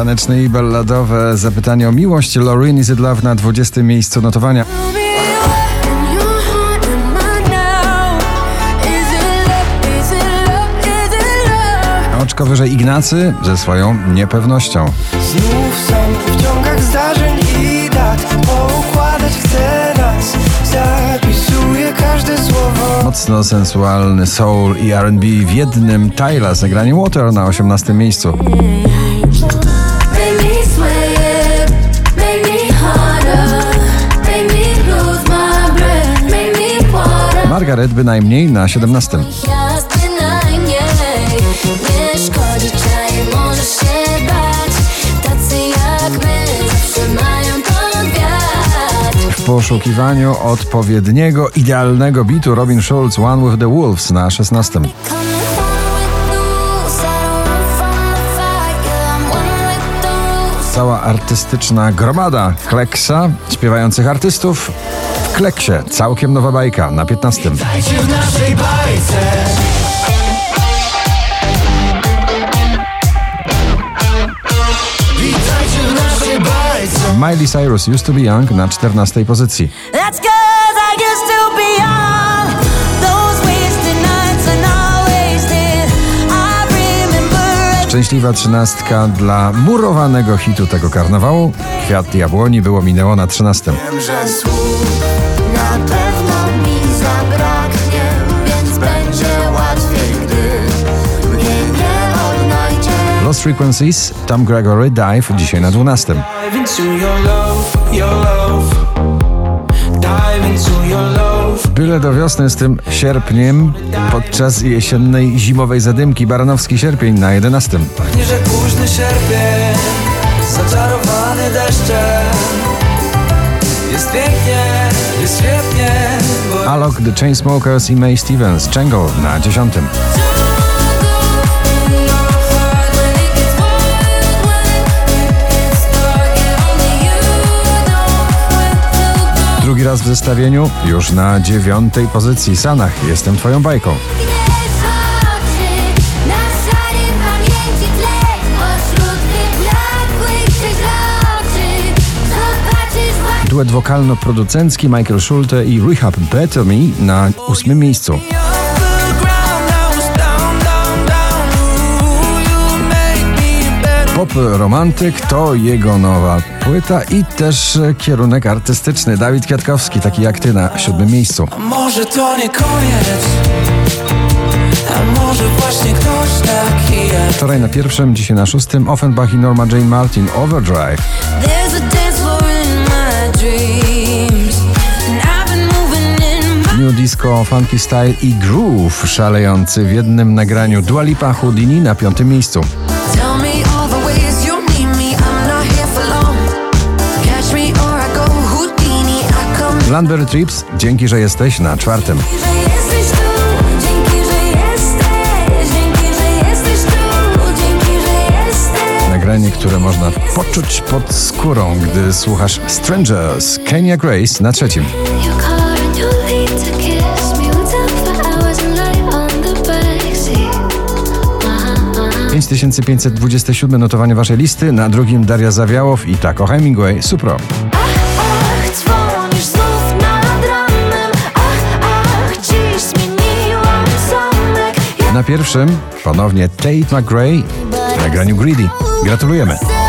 Taneczne i balladowe zapytanie o miłość. Lauren Is It Love na 20. miejscu notowania. Oczko wyżej Ignacy ze swoją niepewnością. Znów są w ciągach zdarzeń i dat Poukładać chcę nas Zapisuję każde słowo Mocno sensualny soul i R&B w jednym Tyla z nagraniem Water na 18. miejscu. Margaret bynajmniej na 17. Nie szkodzi, czaj, możesz się bać Tacy jak my zawsze mają ton wiatr W poszukiwaniu odpowiedniego, idealnego bitu Robin Schulz One with the Wolves na 16. Coming home with news, I don't run from the fight, yeah, I'm one with the rules. Cała artystyczna gromada Kleksa, śpiewających artystów w Kleksie. Całkiem nowa bajka na 15. Dajcie w naszej bajce Witajcie w naszej bajce Miley Cyrus Used to be Young na 14 pozycji. Szczęśliwa trzynastka dla murowanego hitu tego karnawału. Kwiat jabłoni było minęło na 13. Lost Frequencies, Tom Gregory, Dive dzisiaj na 12. Dive into your love, your love Dive into your love Byle do wiosny z tym sierpniem podczas jesiennej zimowej zadymki Baranowski sierpień na 11. Pachnie, że późny sierpień Zaczarowany deszczem Jest pięknie, jest świetnie bo Alok, The Chainsmokers i May Stevens, Jangle na 10. raz w zestawieniu, już na dziewiątej pozycji Sanach, Jestem Twoją bajką. Duet wokalno-producencki Michael Schulte i Rehab Better Me na ósmym miejscu. Pop romantyk to jego nowa płyta i też kierunek artystyczny. Dawid Kwiatkowski, taki jak ty na siódmym miejscu. A może to nie koniec A może właśnie ktoś taki jak Wczoraj na pierwszym, dzisiaj na szóstym Offenbach i Norma Jane Martin Overdrive. New Disco, Funky Style i Groove szalejący w jednym nagraniu Dua Lipa Houdini na piątym miejscu. Landberry Trips, dzięki, że jesteś na czwartym. Nagranie, które można poczuć pod skórą, gdy słuchasz Strangers, Kenya Grace na trzecim. Your car and your lead to kiss me. We'll talk for hours and lie on the backseat. Uh-huh. 5527 notowanie waszej listy, na drugim Daria Zawiałow i Taco Hemingway, Supro. Na pierwszym ponownie Tate McRae w nagraniu Greedy. Gratulujemy.